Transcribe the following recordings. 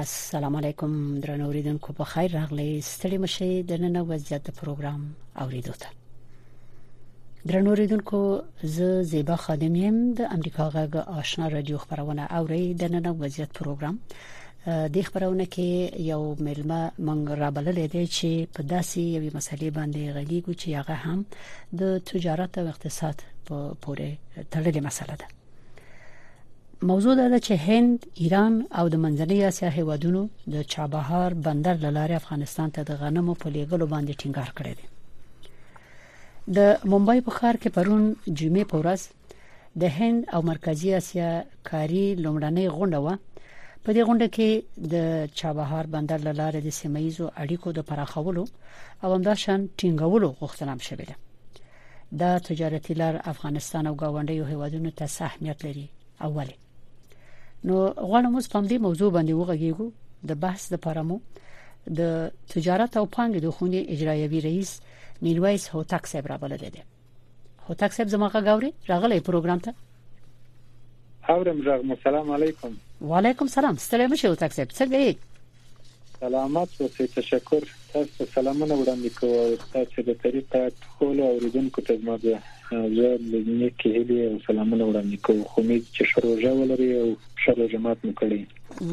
السلام علیکم درنو اوریدونکو په خیر راغلی ستړي مشه د نن وضعیت د پروګرام اوریدو ته درنو اوریدونکو زه زیبا خادم یم د امریکا غږ آشنا رادیو خبرونه اوري د نن وضعیت پروګرام دې خبرونه کې یو ملما مونږ را بللې دي چې په داسې یوې مسلې باندې غږیږو چې هغه هم د تجارت او اقتصاد په پورې تړلې مسله ده موضوع دا ده چې هند، ایران او د منځنۍ اسیا هیوادونو د چابهار بندر لاره افغانستان ته د غنمو په لیږلو باندې ټینګار کړی دی د ممبای په ښار کې پرون جمعې په ورځ د هند او مرکزی اسیا کاری لومړنۍ غونډه و په دې غونډه کې د چابهار بندر له لارې د سیمایزو اړیکو د پراخولو او همداشان ټینګولو غوښتنه هم شوې ده دا تجارتي لار افغانستان او گاونډیو هیوادونو ته اهمیت لري او ولې نو غواړم اوس په دې موضوع باندې وغږیږو د بحث لپاره مو د تجارت او پانګې د خونې اجرایوي رئیس میرویس هوتک صاحب را بللی دی هو تک صاحب زما غاوري راغلی پروګرام ته اورم ژغ السلام علیکم وعلیکم سلام ستړي مشه او تک صاحب څنګه یې سلامت اوسې تشکر تاسو ته سلامونه وړاندې کوم او تاسو د طریقه ټول اوریدونکو ته زما د زړه له نیکه هیلې او سلامونه وړاندې کوم خو مې چې شروع ولري او ښه روژه مات مو کړی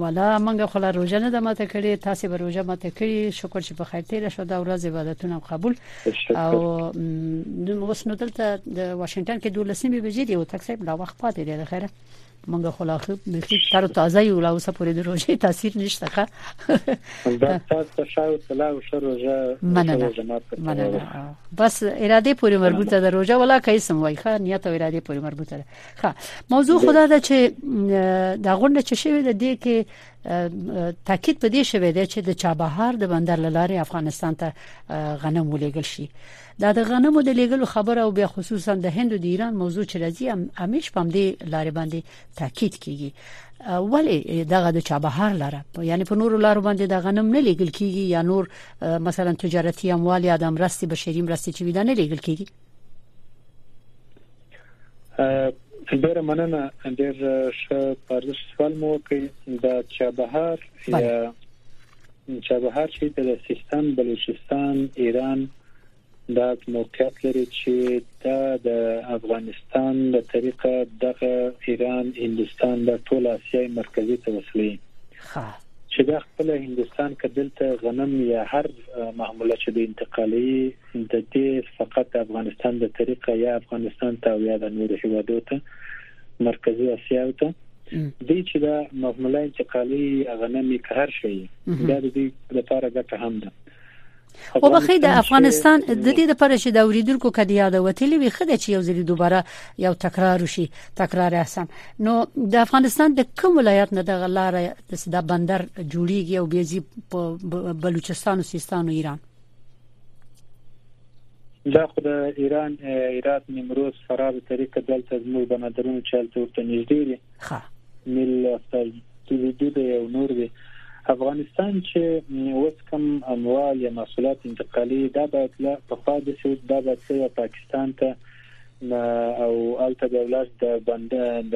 ولا منګه خلا روژه نه د ماته کړی تاسو به روژه ماته کړی شکر چې په خیر تیر شو دا ورځ عبادتونه قبول او اوس نو دلته د واشنگټن کې 12 نیمه بجې دی او تک صاحب لا وخت پاتې دی خیره مونږ خو لا خو بخي تر تازه یو لا اوسه پورې د روژې تاثیر نشته ښه دا تاسو ته شاو تلا او شر روژه مننه بس اراده پورې مربوطه ده روژه ولا کیسم وای ښه نیت او اراده پورې مربوطه ده ښه موضوع خدا ده چې د غونډه چې شوې ده د کې تاکید په دې شوې ده چې د چابهار د بندر لارې افغانستان ته غنم ولېګل شي دا د غنمو د لېګلو خبره او بیا خصوصا د هند او د ایران موضوع چې راځي همیش پم دې لارې باندې تاکید کیږي ولی دغه د چابهار لاره یعنی په نورو لارو باندې د غنم نه لېګل کیږي یا نور مثلا تجارتي اموال یا د امرستي بشري مرستي چې ویدانه لېګل کیږي ډیره مننه ډیر ښه پرځش سوال مو وکړ د چابهار یا چابهار چې د سیستان بلوچستان ایران دا موقعیت لري چې دا د افغانستان له طریقه دغه ایران هندستان د ټول اسیای مرکزی ته وصلي چې دا خپل هندستان کدل ته غنم یا هر معاملې چې د انتقالي د دې فقط د افغانستان د طریقه یا افغانستان ته یا د نورو هیوادو ته مرکزی اسیا ته دې چې دا مهمله انتقالي غنمي که هر شي دا د دې لپاره ګټه هم ده او بخې د افغانستان د دې لپاره چې د اوریدونکو کدی یاد وتلی وي خدای چې یو ځل دوباره یو تکرار وشي تکرار احسان نو د افغانستان د کوم ولایت نه د غلار د بندر جوړیږي او بیزي په بلوچستان او سیستان او ایران دا خو د ایران ایرات نیمروز فراه په طریق دلته زموږ بنادرونو چې هلته ورته نږدې دي ښه مل تجدید یو نور دی افغانستان چې اوس کوم اموال یا محصولات انتقالي دا باید له پخوا د سود دا باید له پاکستان ته او الته د ولر د بنده د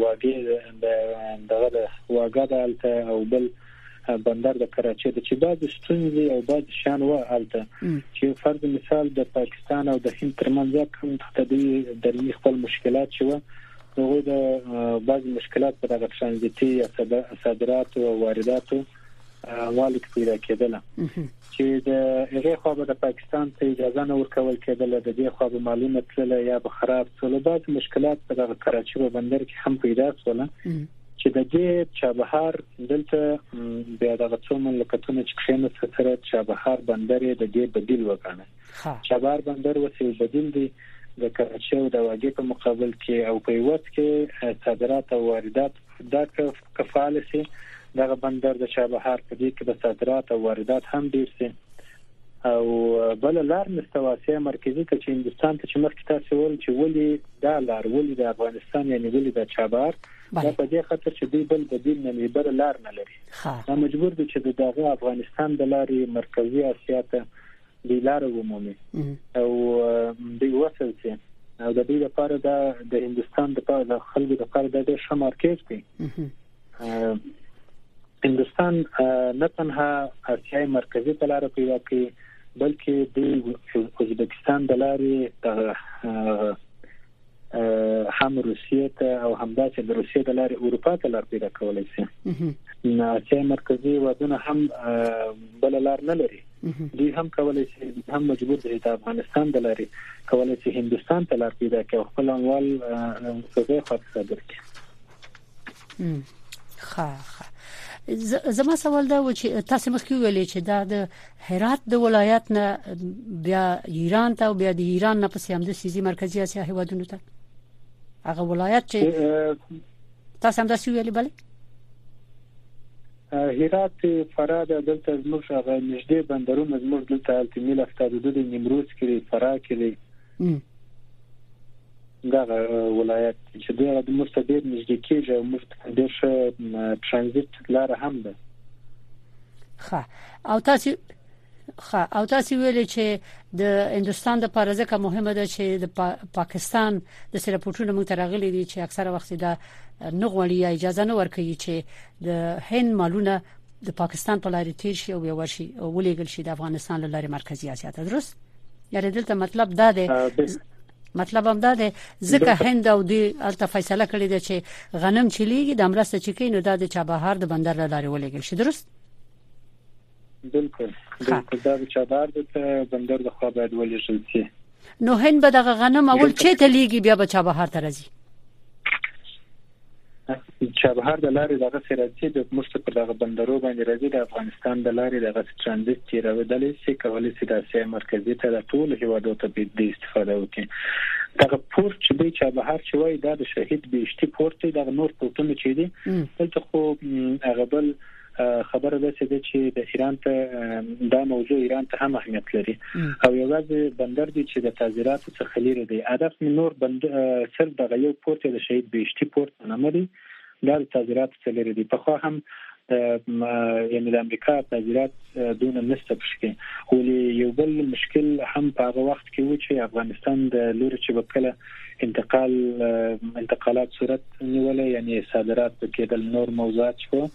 واګې د دغه واګه د الته او بل بندر د کراچۍ د چې بعضې ستونزې او بعضې شان و هلته چې فرض مثال د پاکستان او د هند ترمنځ کوم د دوی درني خپل مشکلات چې و هغوی د بعضې مشکلات په دغه ترانزیتي یا صادرات او وارداتو والي کې پیدا کېدله چې د هغې خوا به د پاکستان ته اجازه نه ورکول کېدله د دې خوا به مالونه تلل یا به خراب شول بعضې مشکلات په دغه کراچۍ بندر کې هم پیدا شول چې د دې چابهار دلته بیا دغه څو مملکتونه چې کښېنسته سره چابهار بندر د دې بدیل وګڼه چابهار بندر وسیو بدیل دی د کراچۍ او د واګې په مقابل کې او په یوت کې صادرات او واردات دا کفاله سي دغه بندر د چابهار په دې کې به صادرات او واردات هم ډیر سي او بل لار نشته واسیا مرکزی ته چې هندستان ته چې مخکې تاسو ول چې ولی دا لار ولی د افغانستان یعنی ولی دا چابار دا په دې خاطر چې دوی بل بدیل نه لري بل لار نه لري دا مجبور دي چې دغه افغانستان د لارې مرکزی اسیا ته د لار ومومي او دوی وصل شي او د دې لپاره د هندستان د خلکو لپاره د ښه مارکیټ دی هندوستان نه تنها اسیای مرکزی ته لار پیدا کړي بلکې د ازبکستان د لارې د هم روسیې ته او همداسې د روسیې د لارې اروپا ته لار پیدا کولای شي نو اسیا مرکزی ودونه هم بل لار نه لري دوی هم کولای شي هم مجبور دي د افغانستان د لارې کولای شي هندستان ته لار پیدا کړي او خپل اموال په ځای خاطر صادر کړي ښه ښه زما سوال دا و چې تاسو مخکې ویلې چې دا د هرات د ولایت نه بیا ایران ته او بیا د ایران نه پسې هم د سیزي مرکزی اسیا هیوادونو ته هغه ولایت چې تاسو هم دا سی ویلې بله هرات فراد دلته زموږ هغه نږدې بندرونه زموږ دلته التمیل افتادو د نیمروز کې فرا کې دا ولایت چې دا د موږ ته ډیر نږدې کیږي او موږ ډیر ښه ترانزیت لار هم ده خا او تاسو خا او تاسو ویل چې د هندستان د پارزه کا مهمه ده چې د پا پاکستان د سرپورټونو موږ ترغلي دي چې اکثره وخت دا نه غوړي اجازه نه ورکوي چې د هند مالونه د پاکستان په لارې تیر شي او ورشي او ولېګل شي د افغانستان له لارې مرکزی اسیا ته درست یاره دلته مطلب دا دی مطلب هم دا دی ځکه هند او دی الته فیصله کړې ده چې غنم چلیږي د امرسته چې کینو دا د چابهار د بندر له لارې ولېګل شي درست بالکل بالکل دا د چابهار د بندر د خوا باید ولېږل شي نو هند به دغه غنم اول چې ته لیږي بیا به چابهار ته راځي چابهار د لارې دغسې راځي د موږ څخه پر دغه بندرو باندې راځي د افغانستان د لارې دغسې ترانزیت تیرودلی سي کولی سي د اسیا مرکزي ته د ټولو هیوادو ته به دی استفاده وکړي دغه پورت چې دی چابهار چې وایي دا د شهید بیشتي پورت دی دغه نور پورتونه چې دي دلته خو هغه بل خبره ده چې د چې د ایران ته دا موضوع ایران ته هم اهمیت لري او یو ورځ بندر دی چې د تعزیرات څخه لري دی هدف نور بند صرف د غیو پورت د شهید بیشتي پورت نه مری دا د تعزیرات څخه لري دی په خو هم یعنی د امریکا تعزیرات دونه نشته پښکې ولې یو بل مشکل هم په هغه وخت کې و چې افغانستان د لوري چې وکړه انتقال انتقالات صورت نیولې یعنی صادرات کېدل نور موضوعات شو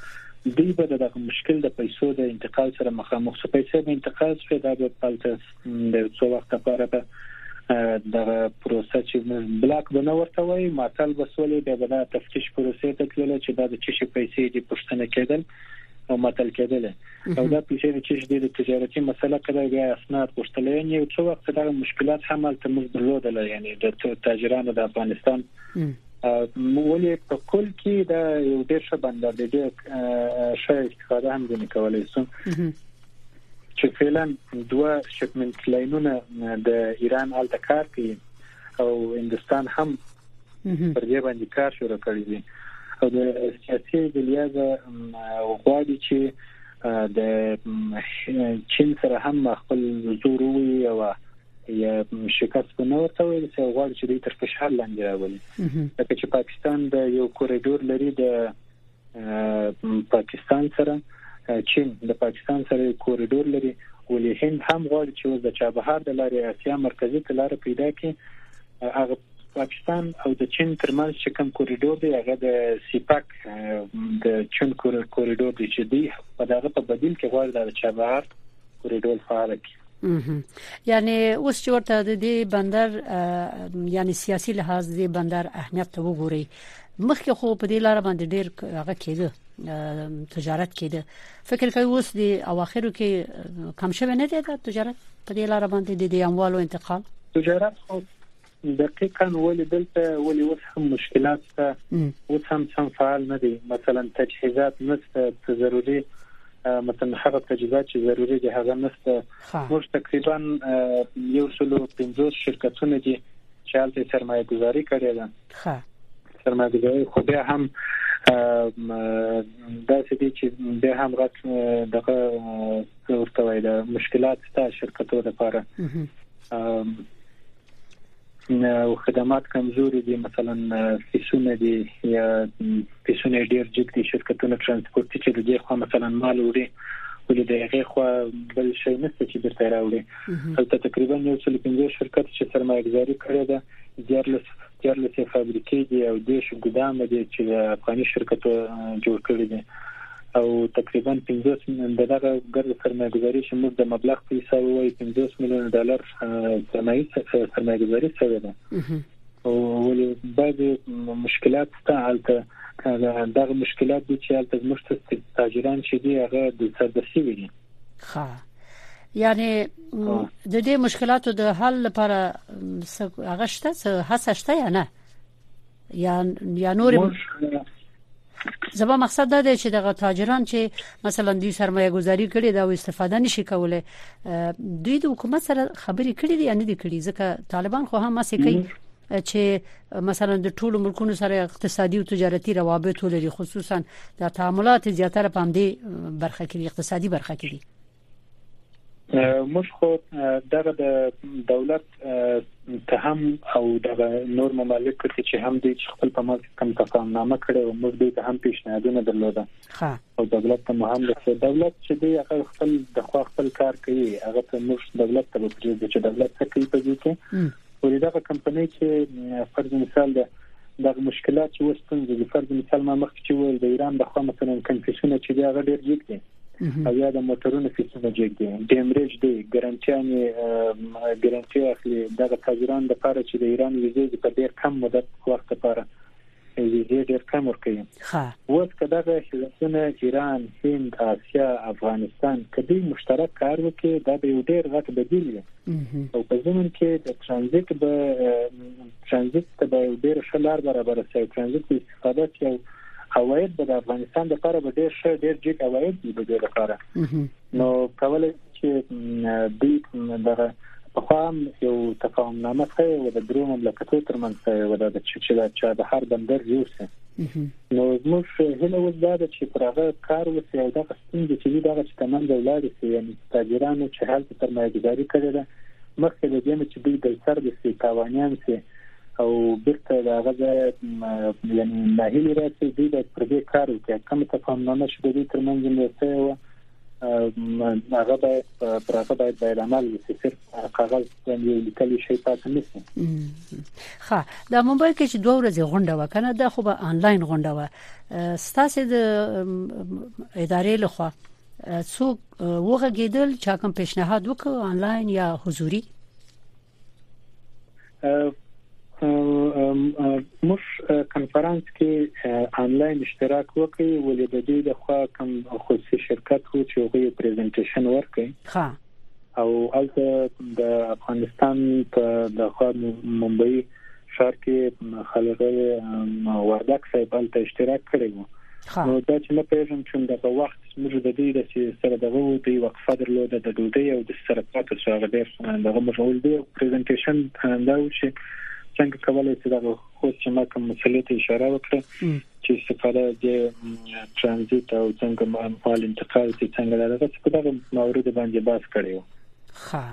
دوی به دغه مشکل د پیسو د انتقال سره مخامخ شو پیسې به انتقال شي دا به پالته د څو وخت لپاره به دغه پروسه چې بلاک بنه ورته وای ماتل بسولې به بنا تفتیش پروسې ته تلل چې دا د چشي پیسې دي پښتنه کېدل او ماتل کېدل او دا پیسې د چش ډېر تجارتي مسله کړه بیا اسناد غوښتل یعنی یو څو وخت دا مشکلات هم هلته موږ درلودل یعنی د تاجرانو د افغانستان ولې په کل کې دا یو ډېر ښه بندر دی ډېر ښه استفاده هم ځنې کولای شو چې فعلا دوه شپمنټ لاینونه د ایران الته کار کوي او هندستان هم پر دې باندې کار شروع کړی دی او د سیاسي جلیاز غواړي چې د چین سره هم خپل زور وي او یا شکست په نور ته ویل چې غواړي چې د تر فشار لاندې راولي لکه چې پاکستان د یو کوریډور لري د پاکستان سره چین د پاکستان سره کوریډور لري ولې هند هم غواړي چې اوس د چابهار د لارې اسیا مرکزي ته لار پیدا کړي هغه پاکستان او د چین ترمنځ چې کوم کوریډور دی هغه د سیپک د چین کوریډور دی چې دی په دغه په بدیل کې غواړي د چابهار کوریډور فعال کړي یعنی اوس چې ورته د دې بندر یعنی سیاسي لحاظ دې بندر اهمیت ته وګوري مخکې خو په دې لار باندې ډیر هغه کېده تجارت کېده فکر کوي اوس د اواخرو کې کم شوه نه دی دا تجارت په دې لار باندې د دې اموالو انتقال تجارت خو دقیقا ولې دلته ولې اوس هم مشکلات شته اوس هم سم فعال نه دي مثلا تجهیزات نشته ته ضروري مثلا هغه تجهیزات چې ضروري دي هغه نشته موږ تقریبا یو سلو 50 شرکتونه دي چې هلته سرمایه گذاري کړې ده ښه سرمایه‌ګذاري خو بیا هم داسې دي چې بیا هم غټ دغه ورته وایي دا مشکلات شته شرکتو لپاره او خدمات کمزوري دي مثلا فیسونه دي یا فیسونه ډیر جګ دي شرکتونه ترانسپورتي چې د دې خو مثلا مال وړي ولې د هغه خو بل شي نشته چې درته راوړي هلته تقریبا یو څل پنځه شرکت چې سرمایه‌ګذاري کړې ده دیارلس دیارلس فابریکې دي او دیش ګدام دي چې افغاني شرکت جوړ کړی دي او تقریبا 50 دغه ګرځ سرمایه‌ګذاري چې موږ د مبلغ په حساب وایي 50 میلیون ډالر سرمایه سرمایه‌ګذاري شوې ده او ولې بعض مشکلات ته حالته دغه مشکلات دي چې حالته موږ ته تاجران چې دی هغه د سردسي وي ښه یعنی د دې مشکلاتو د حل لپاره هغه شته څه هڅه شته یا نه یا یا نور زما مقصد دا دی چې دغه تاجران چې مثلا دوی سرمایه گذاري کړي دا استفاده نشي کولای دوی د حکومت سره خبرې کړې دي یا نه دي کړې ځکه طالبان خو هم مسې کوي چې مثلا د ټولو ملکونو سره اقتصادي او تجارتي روابط ولري خصوصا د تعاملات زیاتره په همدې برخه کې اقتصادي برخه کې دي موږ خو دغه د دولت ته هم او دغه نور ممالک ته چې هم دوی خپل په مال کې کم تفاهمنامه کړې او موږ دوی ته هم پیشنهادونه درلوده او دولت ته هم د دولت چې دی هغه خپل د خوا خپل کار کوي هغه ته موږ دولت ته پرېږدو چې دولت څه کوي په دې کې ولې دغه کمپنۍ چې فرض مثال ده دغه مشکلات چې اوس ستونزې دي فرض مثال ما مخکې چې ویل د ایران د خوا مثلا کنفیسونه چې دا غډیر جګ دي او یا د موټرونو فیسونه جګ دي ډیمریج دی ګارانټیان ګارانټي اخلي دغه تاجران د لپاره چې د ایران ویزه په ډیر کم مدت وخت لپاره ویزې ډېر کم ورکوي ښه اوس که دغه هیوادونه ایران هند آسیا افغانستان که دوی مشترک کار وکړي دا به یو ډېر غټ بدیل وي او په ضمن کې د ترانزیت به ترانزیت ته به ډېر ښه لار برابر شي ترانزیت به استفاده کوي اواید به د افغانستان لپاره به ډېر ښه ډېر جګ اواید به د لپاره نو کولای چې دوی دغه پخوا هم یو تفاهم نامه سره و د درو مملکتو ترمنځ سره و د چې د چا د هر بندر جوړ شي نو موږ هله اوس دا چې پر هغه کار وسی او دغه ستونزې چې دغه چې تمام د ولاد سي یعنی تاجرانو چې حالت سرمایه گذاري کړې ده مخکې له دې چې دوی د سر د سي تاوانیان سي او بیرته دا غزا یعنی ناهیلی راسي دوی د پر دې کار وکړي کوم تفاهم نامه چې دوی ترمنځ مرسته و هغه باید پراخه باید باید عمل وکړي صرف کاغذ باندې لیکل شي پاتې نه شي ښه دا ممبر کې چې دوه ورځې غونډه وکنه دا خو به انلاین غونډه و ستاسو د ادارې لخوا څوک وغږیدل چې کوم پیشنهاد وکړ انلاین یا حضوري موږ کنفرانس کې انلاین اشتراک وکړ ولې د دوی د خوا کوم خصوصي شرکت وو چې هغه پریزنټیشن ورکړي ها او البته د افغانستان په د خوا ممبئی ښار کې خلک وردک صاحب هلته اشتراک کړی وو نو دا چې نه پیژم چې دغه وخت موږ د دوی د سره دغه و دوی وقفه درلوده د ډوډۍ او د سره پاتې شو هغه ډېر دغه موږ ول دی پریزنټیشن دا و چې څنګه کولای شي دغه خو چې ما کوم مسلې ته اشاره وکړه چې استفاده د ترانزیت او څنګه مال انتقال چې څنګه دغه څه په دغه مورد باندې باس کړیو ښه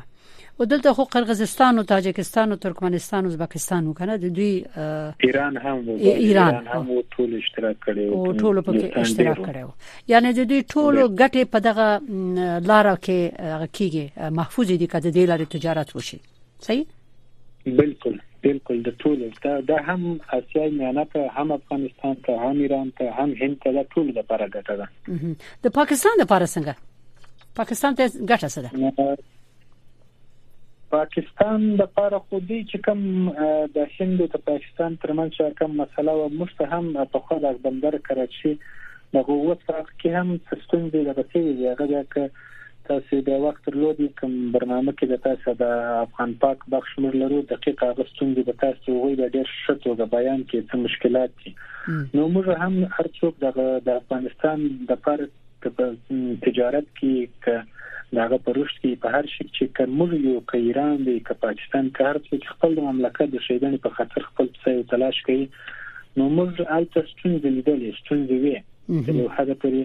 او دلته خو قرغیزستان او تاجکستان او ترکمنستان او ازبکستان وکنه د دوی ایران هم و ایران هم ټول اشتراک کړي او ټول په کې اشتراک کړي یعنی د دوی ټول ګټه په دغه لار کې کیږي محفوظ دي کده د لارې تجارت وشي صحیح بالکل بالکل د ټول دا د هم اسیا میانه ته هم افغانستان ته هم ایران ته هم هند ته ټول د لپاره ګټه ده د پاکستان لپاره څنګه پاکستان ته ګټه څه ده پاکستان د لپاره خو دی چې کوم د هند او پاکستان ترمنځ چې کوم مسله و مشته هم په خو د بندر کراچي د غووت فرق کې هم سیستم دی د بسوي دی هغه ده ک تاسو د وخت تر لودي کوم برنامه کې د تاسو د افغان پاک بخش مر لرو دقیقه غستون دی د تاسو وی د ډیر شتو د بیان کې څه مشکلات دي نو موږ هم هر څوک د افغانستان د لپاره که په تجارت کې که داغه په رشد کې په هر شي چې که موږ یو که ایران دی که پاکستان که هر څوک خپل د مملکت د شیدنې په خاطر خپل څه یو تلاش کوي نو موږ الته ستونزې لیدلې ستونزې وي نو هغه پرې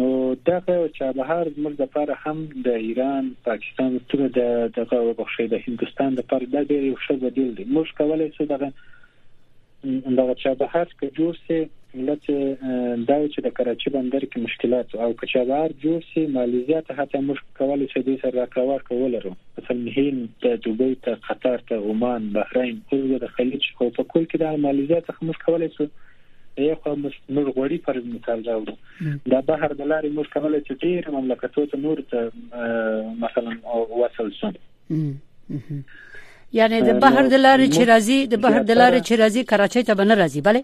نو دغه چابهار زموږ د لپاره هم د ایران پاکستان تر د دغه وبخښي د هندستان د پر د ډېر یو ښه بدیل دی موږ کولای شو دغه دا چې د هر کې جوړ سي ملت دا چې د کراچي بندر کې مشکلات او که چې بهر جوړ سي مالیزیا ته حتی موږ کولای شو دوی سره راکړه کولرو مثلا هند ته دوبۍ ته قطر ته عمان بحرین اوس د خلیج خو په کول کې د مالیزیا ته موږ کولای شو یو خو موږ غوړي پر مثال راوړو دا بهر د لارې موږ کولای چې ډیر مملکتو ته نور ته مثلا وصل شو یعنی د بحر د لارې چې راځي د بحر د لارې چې راځي کراچۍ ته بنه راځي bale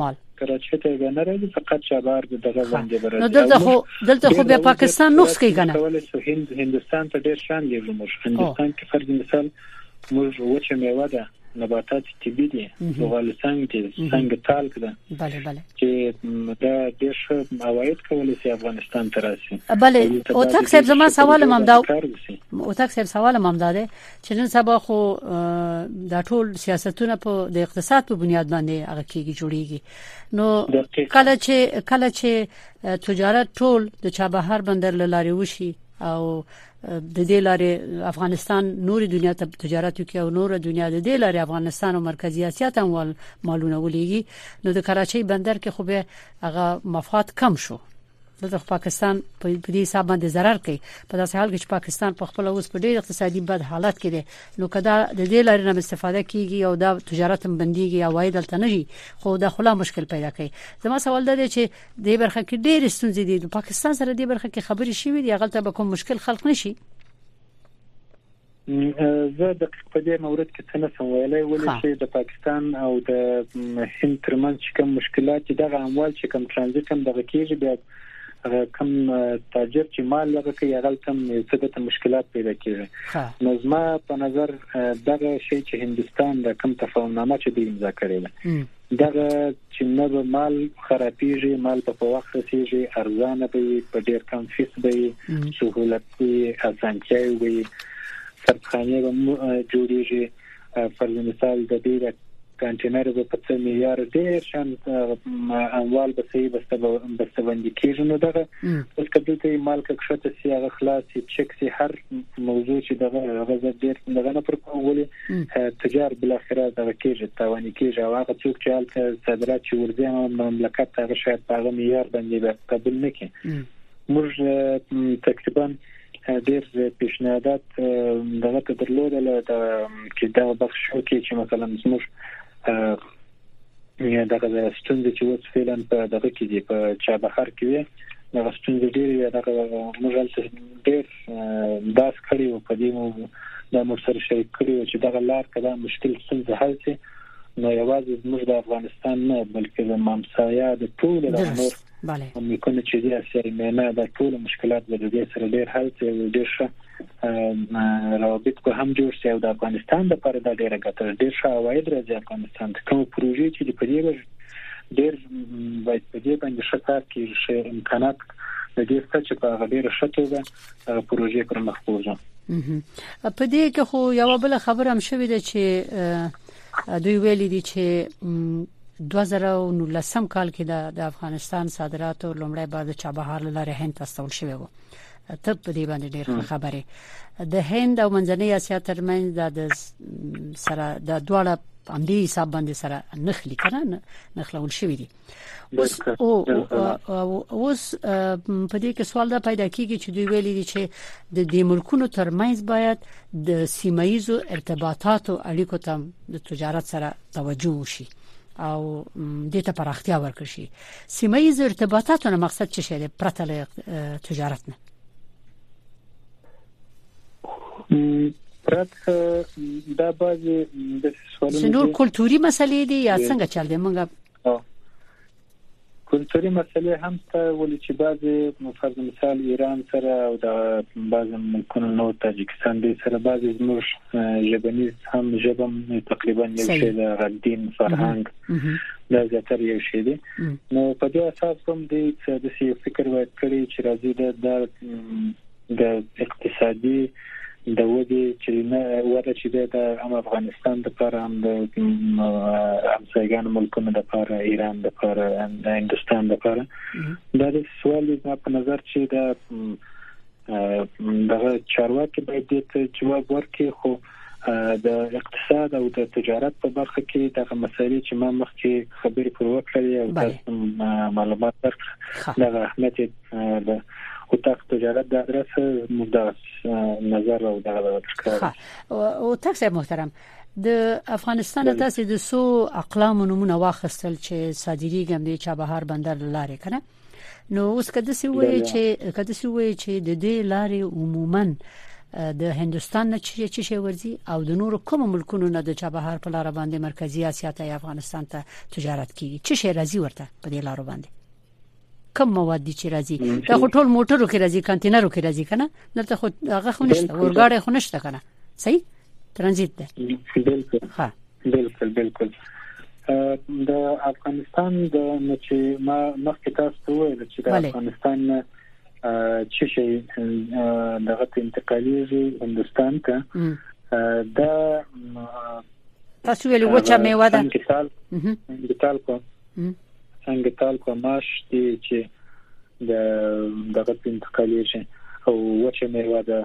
مال کراچۍ ته بنه راځي فقط چابار د دغه باندې راځي نو دلته خو دلته خو به پاکستان نقص کوي کنه کولای شو هند هندستان ته ډیر شان لري موږ هندستان کې فرض مثال موږ وچه میوه ده نباتات طبي دي زغال سنگ دي سنگ تالک ده بله بله چې دا ډېر ښه عواید کولی شي افغانستان ته راشي بله او تک صاحب زما سوال هم دا او تک صاحب سوال هم دا دی چې نن سبا خو دا ټول سیاستونه په د اقتصاد په بنیاد باندې هغه کیږي جوړیږي نو کله چې کله چې تجارت ټول د چابهار بندر لاري وشي او د دې لارې افغانستان نور دنیا ته تجارت کوي او نور دنیا د دې لارې افغانستان او مرکزی اسیا ته مالونه ولېږي نو د کراچۍ بندر کې خو به هغه مفاد کم شو د پاکستان په دې حساب باندې zarar کوي په داسې حال کې چې پاکستان په خپل اوس په ډېر اقتصادي بد حالت کې دی نو کدا د دې لارې نه استفاده کیږي او دا تجارت هم بنديږي او وايي دلته نه خو دا خلا مشکل پیدا کوي زما سوال دا دی چې دې برخه کې ډېر ستونزې دي د پاکستان سره دې برخه کې خبرې شوې دي هغه ته به کوم مشکل خلق نشي زه د په دې مورد کې څه نه سم ویلای ولې چې د پاکستان او د هند ترمنځ کوم مشکلات چې دغه اموال چې کوم ترانزیت هم دغه کېږي بیا هغه کم تاجر چې مال لږه کوي هغه تم یو څه د مشکلات پیدا کیږي نو زما په نظر دغه شی چې هندستان د کم تفاهمنامه چې د امضا کړې ده دغه چې نه به مال خرابېږي، مال به په وخت رسېږي، ارزانه به وي، په ډېر کم فیس به وي، سهولت به وي، اسانتیاوې به وي، سردخانې به جوړېږي، فرض مثال د دې د کانټینر به په څه معیار ډېر شان اموال به صحیح بسته بندي کېږي، نو دغه اوس که دلته یې مال که کښته شي، هغه خلاص شي، چک شي، هر موضوع چې دغه هغه ډېر دغه نه پر کوو، ولې تجار بل اخره دغه کېږي تواني کېږي او هغه څوک چې هلته صادرات چې ورځي مملکت هغه شاید په هغه معیار باندې به قبول نه کړي موږ تقریبا ډېر پیشنهادات دغه ته درلودل چې دا بخښو کې چې مثلا موږ دغه ستونزې چې اوس فعلا په دغه کې دي په چا بهر کې وي دغه ستونزې ډېرې وي دغه موږ هلته ډېر باس کړی و په دې مو دا موږ سره شریک کړی و چې دغه لار که دا مشکل ستونزې حل شي نو یوازې موږ د افغانستان نه بلکې د مامسایا د ټولو د نور بله میکنه چې دی اسیای مینا دا ټول مشکلات به د دې سره ډیر حل شي او ډیر ښه روابط به هم جوړ شي او د افغانستان لپاره دا ډیره ګټه ډیر ښه عواید راځي افغانستان ته کوم پروژې چې په دې وجه ډیر باید په دې باندې ښه کار کې شه امکانات د دې څه چې په هغه ډیر ښه توګه پروژې پر مخ بوزم په دې کې خو یو بل خبره هم شوې ده چې دوی ویلي دي چې 2019 کال کې د افغانستان صادراتو لومړی بار د چابهار لاره هند ته استول شوی و ته په دې باندې ډېر خبرې د هند او منځنۍ اسیا ترمنځ د سره د دواړه همدې حساب باندې سره نخلي کنه نخلول شوې دي اوس اوس په دې کې سوال دا پیدا کیږي چې دوی ویلي دي چې د دې ملکونو ترمنځ باید د سیمایزو ارتباطاتو اړیکو ته د تجارت سره توجه وشي او دې ته پراختیا ورکړي شي سیمایزو ارتباطاتو نه مقصد څه شي پرته له تجارت نه نور کلتوري مسلې دي یا څنګه چل دي موږ کلتوري مسلې هم ته ولې چې بعضي فرض مثال ایران سره او د بعضي ملکونو نو تاجکستان دې سره بعضي زموږ ژبني هم ژبم تقریبا یو شی د غدین فرهنګ دا زیاتر یو شی دی نو په دې اساس هم دې د فکر وکړي چې راځي د د اقتصادي د ودې چې نه وده چې د هم افغانستان د پر هم د همسایګان ملکونو د پر ایران د پر د هندستان د پر دا د سوال د په نظر چې د دغه چارواکي باید د جواب ورکړي خو د اقتصاد او د تجارت په برخه کې دغه مسایل چې ما مخکې خبرې پر وکړې او تاسو معلومات درکړه دغه اهمیت د اتاق تجارت د ادرس مبدا نظر او دغه درکړه او تاسو محترم د افغانستان تاسو د سو اقلام نمونه واخستل چې صادري ګمدي چابهار بندر لارې کنه نو اوس کده سی وایي چې کده سی وایي چې د دې لارې عموما د هندستان نه چې چې ورزي او د نورو کوم ملکونو نه د چابهار په لار باندې مرکزی اسیا ته افغانستان ته تجارت کیږي چې شي راځي ورته په دې لار باندې کم مواد دي چې راځي دا خو ټول موټرو کې راځي کانټینرو کې راځي کنه دلته خو هغه خو نشته ورګاډي خو نشته کنه صحیح ترانزیت ده بالکل ها بالکل بالکل د افغانستان د چې ما مخکې تاسو ته وویل چې د افغانستان چې شي دغه انتقالیږي هندستان ته دا تاسو ویل و چې میوه ده انګتال کو انګتال کو ماش دي چې د دغه په انتقالېږي او وچه میوه ده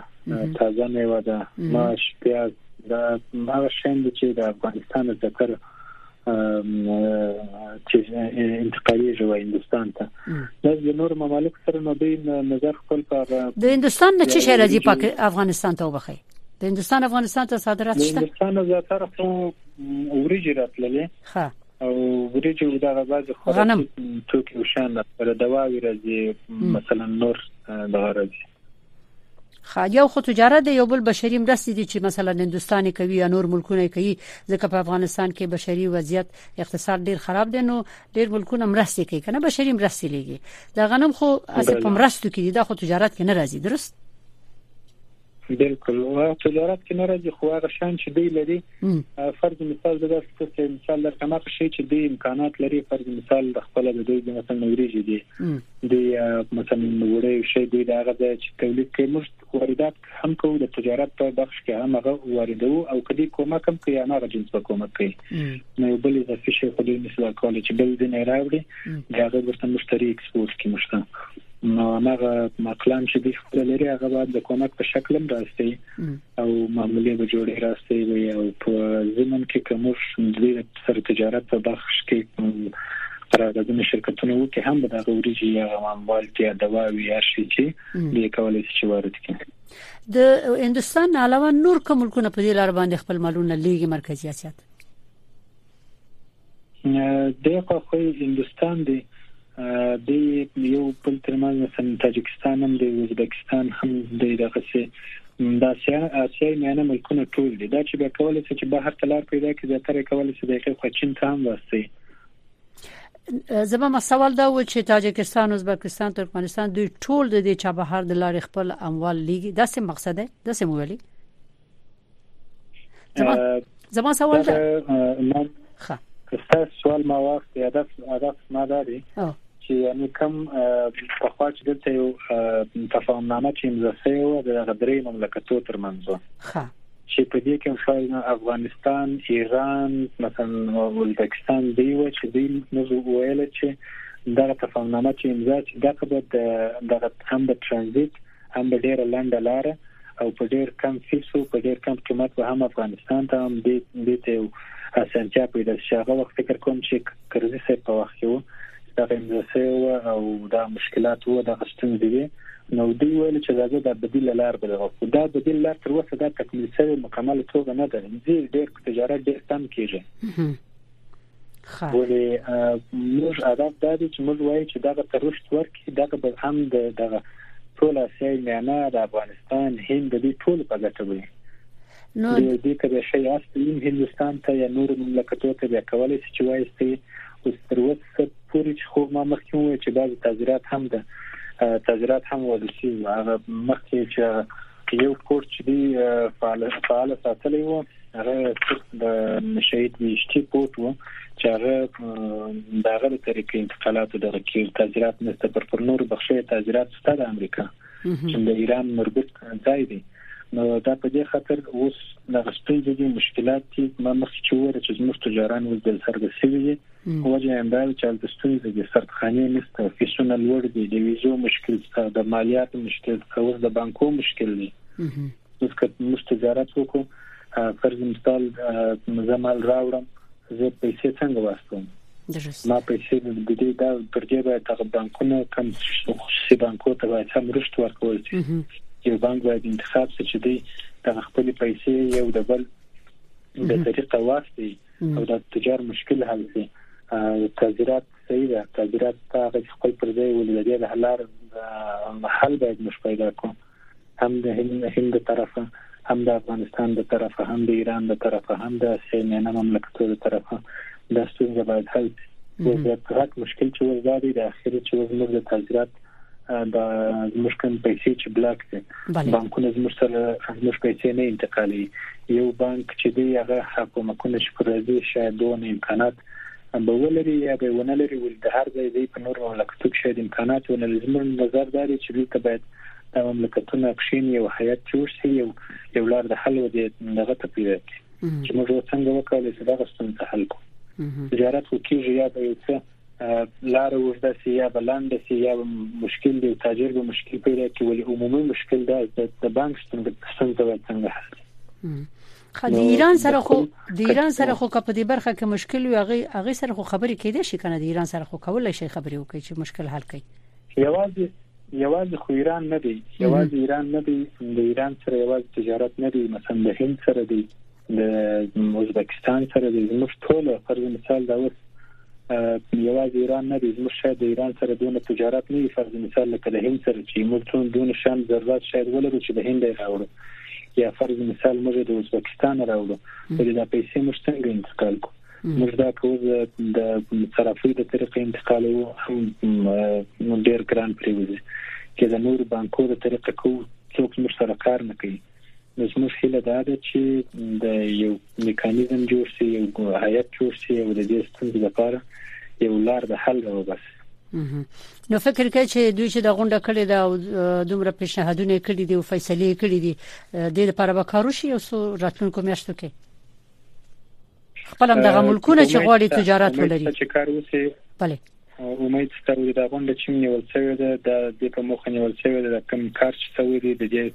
تازه میوه ده ماش پیاز دا هغه شین دي چې د افغانستان د تر چې انتقالېږي و هندستان ته دا د نور ممالک سره نو دوی نظر خپل په د هندستان نه چې شهر راځي پاک افغانستان ته وبخي د هندستان افغانستان ته صادرات شته د هندستان زیاتره خو وريجې راتللې ها او وریجو دغه بعض غنم توکي او شان لپاره دواوی راځي مثلا نور دغه راځي خا یو خو تجارت دی یو بل بشري مرستې دي چې مثلا هندستان کوي یا نور ملکونه کوي ځکه په افغانستان کې بشري وضعیت اقتصاد ډیر خراب دی نو ډیر ملکونه مرستې کوي کنه بشري مرستې لګي دا غنم خو اصل په مرستو کې دي دا خو تجارت کې نه راځي درست بالکل او تجارت کې نه راځي خو هغه شان چې دی لري فرض مثال د داسې څه چې مثال لر کما شي چې دی امکانات لري فرض مثال د خپل د دوی د مثلا نوريږي دي د مثلا وړي شي دی دا هغه چې تولید کوي موږ واردات هم کوو د تجارت په بخش کې هم هغه واردو او کدي کومه کم کوي نه هغه جنس په کومه کوي نو بل د فشې په دې مثال کول چې بل دې نه راوړي دا هغه ورته مشتري ایکسپورت کې مشته نو هغه مقلام چې د خپل لري هغه باید د کونک په شکل هم راستي او معمولی به جوړي راستي وي او په زمون کې کومش د سر تجارت په بخش کې قراردادونه شرکتونه وو کې هم به د غوریږي یا غواموال کې دوا وی هر شي چې د کولای شي وارد کړي د هندستان علاوه نور کوم ملکونه په دې لار باندې خپل مالونه لیږي مرکزی سیاست دغه خو هندستان دی د یو بل ترمنځ مثلا تاجکستان هم دی ازبکستان هم دی دغه سي د اسیا میانه ملکونه ټول دي دا چې بیا کولای شي چې بهر تلار پیدا کړي دا تر کولای شي دغه خو چین ته هم واسي زما مسوال دا و چې تاجکستان ازبکستان ترکمنستان دوی ټول د دې چابهار د لارې خپل اموال لیږي دا څه مقصد دی دا څه مویلي زما سوال ده من ښه ستاسو سوال ما وخت هدف هدف ما دا دی چې یعنی کوم په خوا چې دلته یو تفاهم نامه چې امضا شوی و د هغه درې مملکتو ترمنځ ښه چې په دې کې شاید افغانستان ایران مثلا ازبکستان دی و چې دوی موږ ویل چې دا تفاهم نامه چې امضا چې دا به د دغه هم د ترانزیت هم به ډیره لنډه لاره او په ډیر کم فیس او په ډیر کم قیمت به هم افغانستان ته هم دې دې ته اسانتیا پیدا شي هغه وخت فکر کوم چې کرزي صاحب په وخت کې وو دا غمزه او دا مشکلات وو دا ستونزې وي نو دوی ویل چې دا د بدیل لار به دغه دا بدیل لار تر اوسه دا تکمیل شوی مکمل توګه نه ده ډیر تجارت ډیر کم کیږي ولې موږ هدف دا دی چې موږ وایو چې دغه ترشت ورکې دغه به هم د دغه ټول اسیای میانه د افغانستان هند د دې ټول په ګټه وي نو دې ته به شي اصلي هندستان ته یا نور مملکتو ته به کولای شي چې وایي چې اوس تر اوسه پورې چې خو ما مخکې وویل چې بعضي تاجرات هم ده تاجرات هم ولسی هغه مخکې چې یو کور چې دی فعال فعال ساتلی وو هغه د شهید ویشتي پوت وو چې هغه د هغه طریقې انتقالاتو دغه کې تاجرات نسته پر پر نور بخښه تاجرات ستاسو د امریکا چې د ایران مربوط ځای دی نو دا په دې خاطر اوس د غستونځي مشکلات چې ما مخکې وره چې زموږ تجاران وز د سر د سوي وجه یې همدا چې هلته ستونزې دي، سردخانې نشته، فیسونه لوړ دي، د ویزو مشکل شته، د مالیاتو مشکل شته، اوس د بانکو مشکل دی. اوس که موږ تجارت وکړو فرض مثال زه مال راوړم زه پیسې څنګه واستوم ما پیسې د دې دا پر دې باید هغه بانکونه کم خصوصي بانکو ته باید هم رښت ورکول شي یو بانک باید انتخاب شي چې دی د خپل پیسې یو د بل د طریقه واستي او دا تجار مشکل حل شي تذیرات صحیح ده تذیرات هغه خپل پر ځای ولې د حلار حل باید مش پیدا کو هم د هند طرفه هم د افغانستان د طرفه هم د ایران د طرفه هم د سیمه مملکتو د طرفه د ستونزې باید حل شي د حق مشکل چې وزداري د اخیری چې وزمر د تذیرات دا زموږ کوم پیسې چې بلاک دي بانکونه زموږ سره زموږ پیسې نه انتقالي یو بانک چې دی هغه حکومتونه چې پر راځي شاید دونه امکانات به ولري یا به ونه لري ول د هر ځای دی په نور مملکتو کې شاید امکانات ونه لري زموږ نظر دا دی چې دلته باید د مملکتونو اکشن یو حیات جوړ شي یو یو لار د حل ودی دغه ته پیدا کړي چې موږ څنګه وکړو چې دا غوښتنه حل کړو تجارت وکړي یا به یو څه لار اوږده سي یا به لنډه سي یا به مشکل دی تاجر به مشکل پیدا کوي ولی عمومي مشکل دا د بانک ستونزه وي څنګه حل خو د ایران سره خو د ایران سره خو په دې برخه کې مشکل وي هغه هغه سره خو خبرې کېدې شي کنه د ایران سره خو کولای شي خبرې وکړي چې مشکل حل کړي یوازې یوازې خو ایران نه دی یوازې ایران نه دی د ایران سره یوازې تجارت نه دی مثلا د هند سره دی د ازبکستان سره د زموږ ټول فرض مثال دا اوس یوازې ایران نه دی زموږ شاید د ایران سره دونه تجارت نه وي فرض مثال لکه د هند سره چې موږ ټول دونه شان ضرورت شاید ولرو چې د هند راوړو یا فرض مثال موږ د ازبکستان راوړو ولې دا پیسې موږ څنګه انتقال کوو موږ دا کوو د صرافۍ د طریقې انتقالو هم ډیر ګران پریوزي چې د نور بانکو د طریقې کوو څوک موږ سره کار نه کوي نو زموږ هیله دا ده چې د یو میکانیزم جوړ شي یو هیئت جوړ شي او د دې ستونزې لپاره یو لار د حل راوباسي نو فکر کوي چې دوی چې د غونډه کړې ده او دومره پیشنهادونه کړې دي او فیصله کړې دي د لپاره وکړو شي او راتلونکو میاشتو کې خپل هم دغه ملکونه چې غواړي تجارت ولري چې کار وسی بله امید ستاسو د افغان د چین نیول شوی ده د دې په مخه نیول شوی ده کوم کار چې شوی دی د دې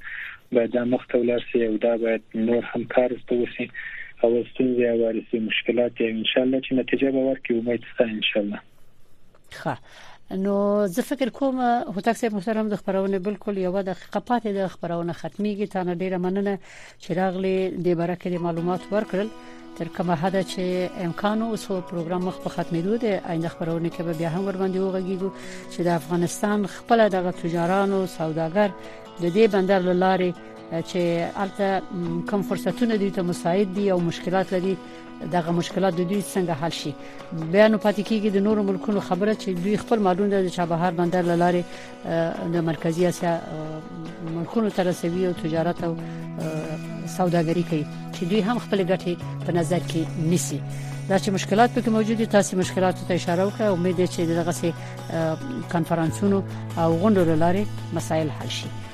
باید د مخته ولر شي او دا باید نور هم کار وستوسي او ستونزې او مشکلات ان شاء الله چې نتیجه به ورکړي امید ستاسو ان شاء الله ښه نو زه فکر کوم هوتک صاحب محترم د خبرونه بالکل یو دقیقه پاتې د خبرونه ختميږي تا نه ډیره مننه چې راغلي د برکه د معلومات ورکړل تر کومه حد چې امکان او سو پروګرام مخ په ختمېدو دی آینده خبرونه کې به بیا هم ور باندې وغږیږو چې د افغانستان خپل دغه تجارانو سوداګر د دې بندر لارې چې البته کوم فرصتونه دي ته مساعد دي او مشکلات لري دغه مشکلات د دوی څنګه حل شي بیا نو پاتې کیږي د نورو ملکونو خبره چې دوی خپل مالونه د چابهار بندر لارې د مرکزی اسیا ملکونو تر رسوي او تجارت او سوداګري کوي چې دوی هم خپل ګټې په نظر کې نیسي دا چې مشکلات پکې موجود دي تاسو مشکلات ته اشاره وکړئ امید دی چې دغه سي کانفرنسونو او غونډو لارې مسایل حل شي